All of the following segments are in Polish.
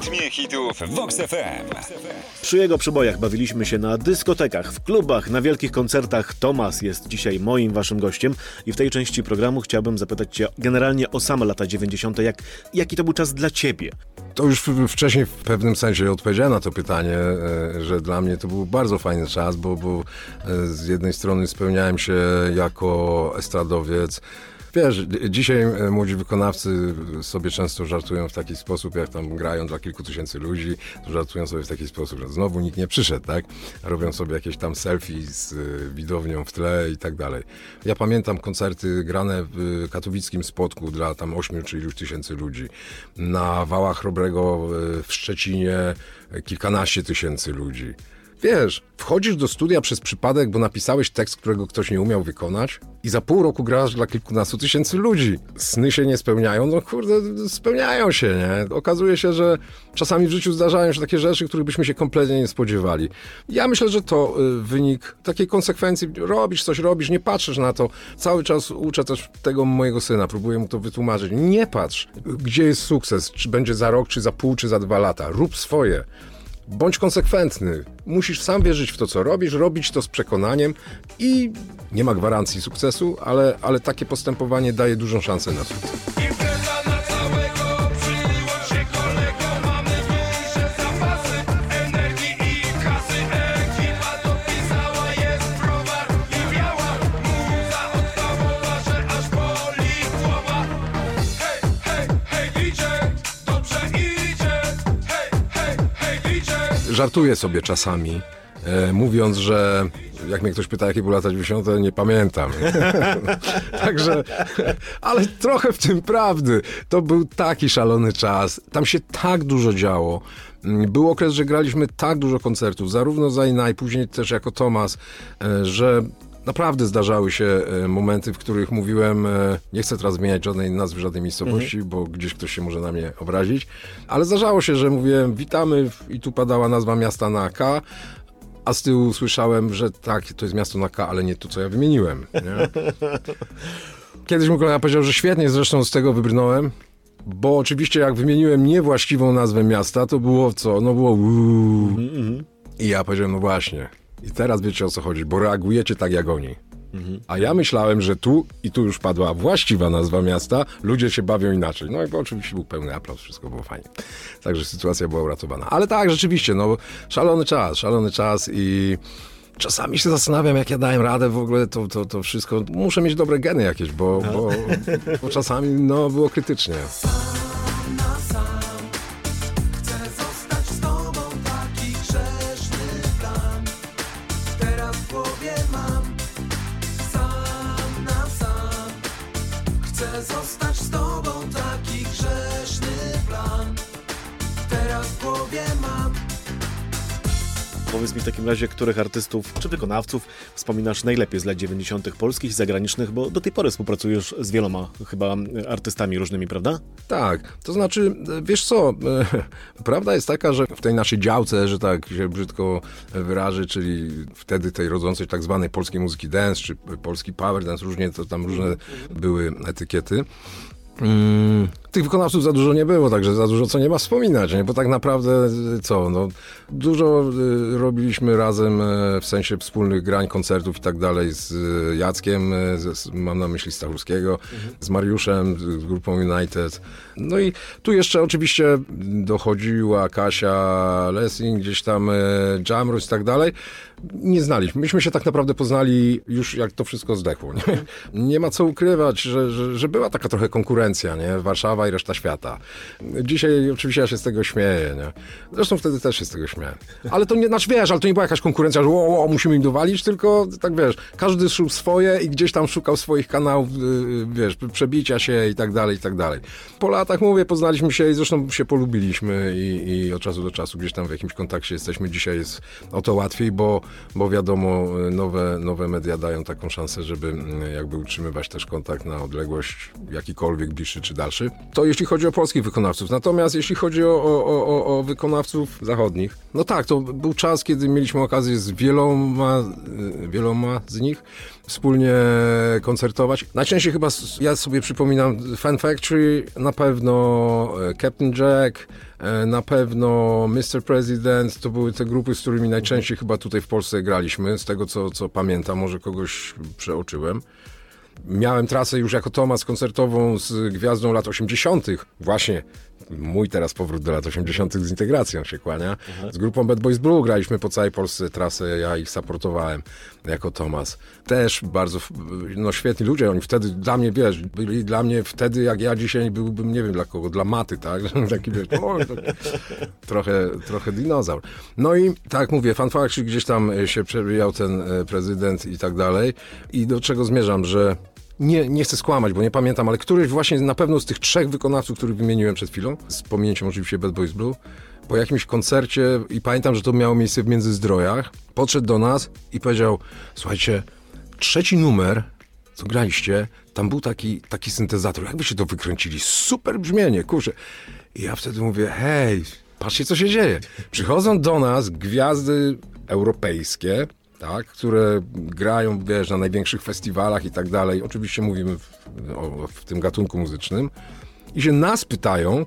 Rytmie hitów Vox FM. Przy jego przybojach bawiliśmy się na dyskotekach, w klubach, na wielkich koncertach. Tomas jest dzisiaj moim waszym gościem i w tej części programu chciałbym zapytać cię generalnie o same lata 90. Jak, jaki to był czas dla ciebie? To już wcześniej w pewnym sensie odpowiedziałem na to pytanie, e, że dla mnie to był bardzo fajny czas, bo, bo e, z jednej strony spełniałem się jako estradowiec. Wiesz, dzisiaj e, młodzi wykonawcy sobie często żartują w taki sposób, jak tam grają dla kilku tysięcy ludzi, to żartują sobie w taki sposób, że znowu nikt nie przyszedł, tak? Robią sobie jakieś tam selfie z e, widownią w tle i tak dalej. Ja pamiętam koncerty grane w katowickim spotku dla tam 8 czy iluś tysięcy ludzi. Na wałach Chrobrego e, w Szczecinie e, kilkanaście tysięcy ludzi. Wiesz, wchodzisz do studia przez przypadek, bo napisałeś tekst, którego ktoś nie umiał wykonać i za pół roku grasz dla kilkunastu tysięcy ludzi. Sny się nie spełniają, no kurde, spełniają się, nie? Okazuje się, że czasami w życiu zdarzają się takie rzeczy, których byśmy się kompletnie nie spodziewali. Ja myślę, że to y, wynik takiej konsekwencji. Robisz coś, robisz, nie patrzysz na to. Cały czas uczę też tego mojego syna, próbuję mu to wytłumaczyć. Nie patrz, gdzie jest sukces, czy będzie za rok, czy za pół, czy za dwa lata. Rób swoje. Bądź konsekwentny. Musisz sam wierzyć w to, co robisz, robić to z przekonaniem i nie ma gwarancji sukcesu, ale, ale takie postępowanie daje dużą szansę na sukces. Żartuję sobie czasami, e, mówiąc, że jak mnie ktoś pyta, jakie były lata 90., nie pamiętam. Także, ale trochę w tym prawdy. To był taki szalony czas. Tam się tak dużo działo. Mm, Był okres, że graliśmy tak dużo koncertów, zarówno za Inaj, później też jako Tomas, e, że naprawdę zdarzały się e, momenty, w których mówiłem, e, nie chcę teraz zmieniać żadnej nazwy, żadnej miejscowości, bo gdzieś ktoś się może na mnie obrazić, ale zdarzało się, że mówiłem, witamy i tu padała nazwa miasta na K, a z tyłu słyszałem, że tak, to jest miasto na K, ale nie to, co ja wymieniłem. Kiedyś mój kolega powiedział, że świetnie zresztą z tego wybrnąłem, bo oczywiście jak wymieniłem niewłaściwą nazwę miasta, to było co? No było uuu. I ja powiedziałem, no właśnie. I teraz wiecie o co chodzi, bo reagujecie tak jak oni. A ja myślałem, że tu i tu już padła właściwa nazwa miasta, ludzie się bawią inaczej. No i oczywiście był pełny aplauz, wszystko było fajnie. Także sytuacja była uratowana. Ale tak, rzeczywiście, no szalony czas, szalony czas i czasami się zastanawiam, jak ja dałem radę w ogóle to, to, to wszystko. Muszę mieć dobre geny jakieś, bo, bo, bo czasami no, było krytycznie. Powiedz mi w takim razie, których artystów czy wykonawców wspominasz najlepiej z lat 90. polskich i zagranicznych, bo do tej pory współpracujesz z wieloma chyba artystami różnymi, prawda? Tak, to znaczy, e, wiesz co, e, prawda jest taka, że w tej naszej działce, że tak się brzydko wyrażę, czyli wtedy tej rodzącej tak zwanej polskiej muzyki dance, czy polski power dance, różnie to tam różne były etykiety. Mm, tych wykonawców za dużo nie było, także za dużo co nie ma wspominać, nie? bo tak naprawdę co, no, dużo y, robiliśmy razem y, w sensie wspólnych grań, koncertów i tak dalej z y, Jackiem, y, z, mam na myśli Stachurskiego, z Mariuszem, z, grupą United. No i tu jeszcze oczywiście dochodziła Kasia Lessing, gdzieś tam y, Jamrus i tak dalej. Nie znaliśmy. Myśmy się tak naprawdę poznali już jak to wszystko zdechło. Nie, nie ma co ukrywać, że, że, że była taka trochę konkurencja konkurencja, nie? Warszawa i reszta świata. Dzisiaj oczywiście ja się z tego śmieję, nie? Zresztą wtedy też się z tego śmiałem. Ale to nie, znaczy wiesz, ale to nie była jakaś konkurencja, że o, o, musimy im dowalić, tylko tak wiesz, każdy szukał swoje i gdzieś tam szukał swoich kanałów, y, wiesz, przebicia się i tak dalej, i tak dalej. Po latach, mówię, poznaliśmy się i zresztą się polubiliśmy i, i od czasu do czasu gdzieś tam w jakimś kontakcie jesteśmy. Dzisiaj jest o to łatwiej, bo, bo wiadomo, y, nowe, nowe media dają taką szansę, żeby y, jakby utrzymywać też kontakt na odległość jakikolwiek, bliższy czy dalszy. To jeśli chodzi o polskich wykonawców. Natomiast jeśli chodzi o, o, o, o wykonawców zachodnich, no tak, to był czas, kiedy mieliśmy okazję z wieloma, y, wieloma z nich wspólnie koncertować. Najczęściej chyba ja sobie przypominam Fan Factory, na pewno e, Captain Jack, e, na pewno Mr. President, to były te grupy, z którymi najczęściej chyba tutaj w Polsce graliśmy, z tego co, co pamiętam, może kogoś przeoczyłem. Miałem trasę już jako Tomas koncertową z gwiazdą lat 80. Właśnie mój teraz powrót do lat 80. z integracją się kłania. Z grupą Bad Boys Blue graliśmy po całej Polsce trasę, ja ich supportowałem jako Tomas. Też bardzo no, świetni ludzie, oni wtedy dla mnie, wiesz, byli dla mnie wtedy, jak ja dzisiaj byłbym, nie wiem dla kogo, dla maty, tak? Taki, wiesz, o, taki, trochę, trochę dinozaur. No i tak mówię, fanfakci gdzieś tam się przewijał ten e, prezydent i tak dalej. I do czego zmierzam, że nie, nie chcę skłamać, bo nie pamiętam, ale któryś właśnie na pewno z tych trzech wykonawców, których wymieniłem przed chwilą, z pominięciem oczywiście Bad Boys Blue, po jakimś koncercie i pamiętam, że to miało miejsce w Międzyzdrojach, podszedł do nas i powiedział, słuchajcie, trzeci numer, co graliście, tam był taki, taki syntezator, jakby się to wykręcili, super brzmienie, kurczę. I ja wtedy mówię, hej, patrzcie co się dzieje. Przychodzą do nas gwiazdy europejskie, tak, które grają, wiesz, na największych festiwalach i tak dalej. Oczywiście mówimy w, o, w tym gatunku muzycznym. I się nas pytają,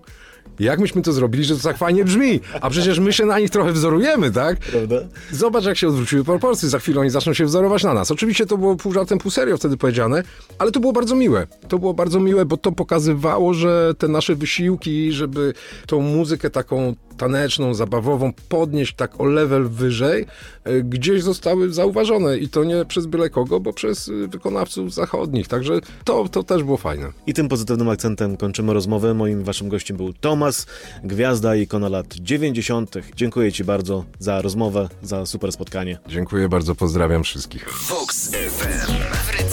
jak myśmy to zrobili, że to tak fajnie brzmi. A przecież my się na nich trochę wzorujemy, tak? Prawda? Zobacz, jak się odwróciły proporcje. Za chwilę oni zaczną się wzorować na nas. Oczywiście to było pół żartem, pół serio wtedy powiedziane, ale to było bardzo miłe. To było bardzo miłe, bo to pokazywało, że te nasze wysiłki, żeby tą muzykę taką taneczną, zabawową podnieść tak o level wyżej, e, gdzieś zostały zauważone. I to nie przez byle kogo, bo przez e, wykonawców zachodnich. Także to, to też było fajne. I tym pozytywnym akcentem kończymy rozmowę. Moim waszym gościem był Tomas, gwiazda i ikona lat 90. Dziękuję ci bardzo za rozmowę, za super spotkanie. Dziękuję bardzo, pozdrawiam wszystkich. Vox FM.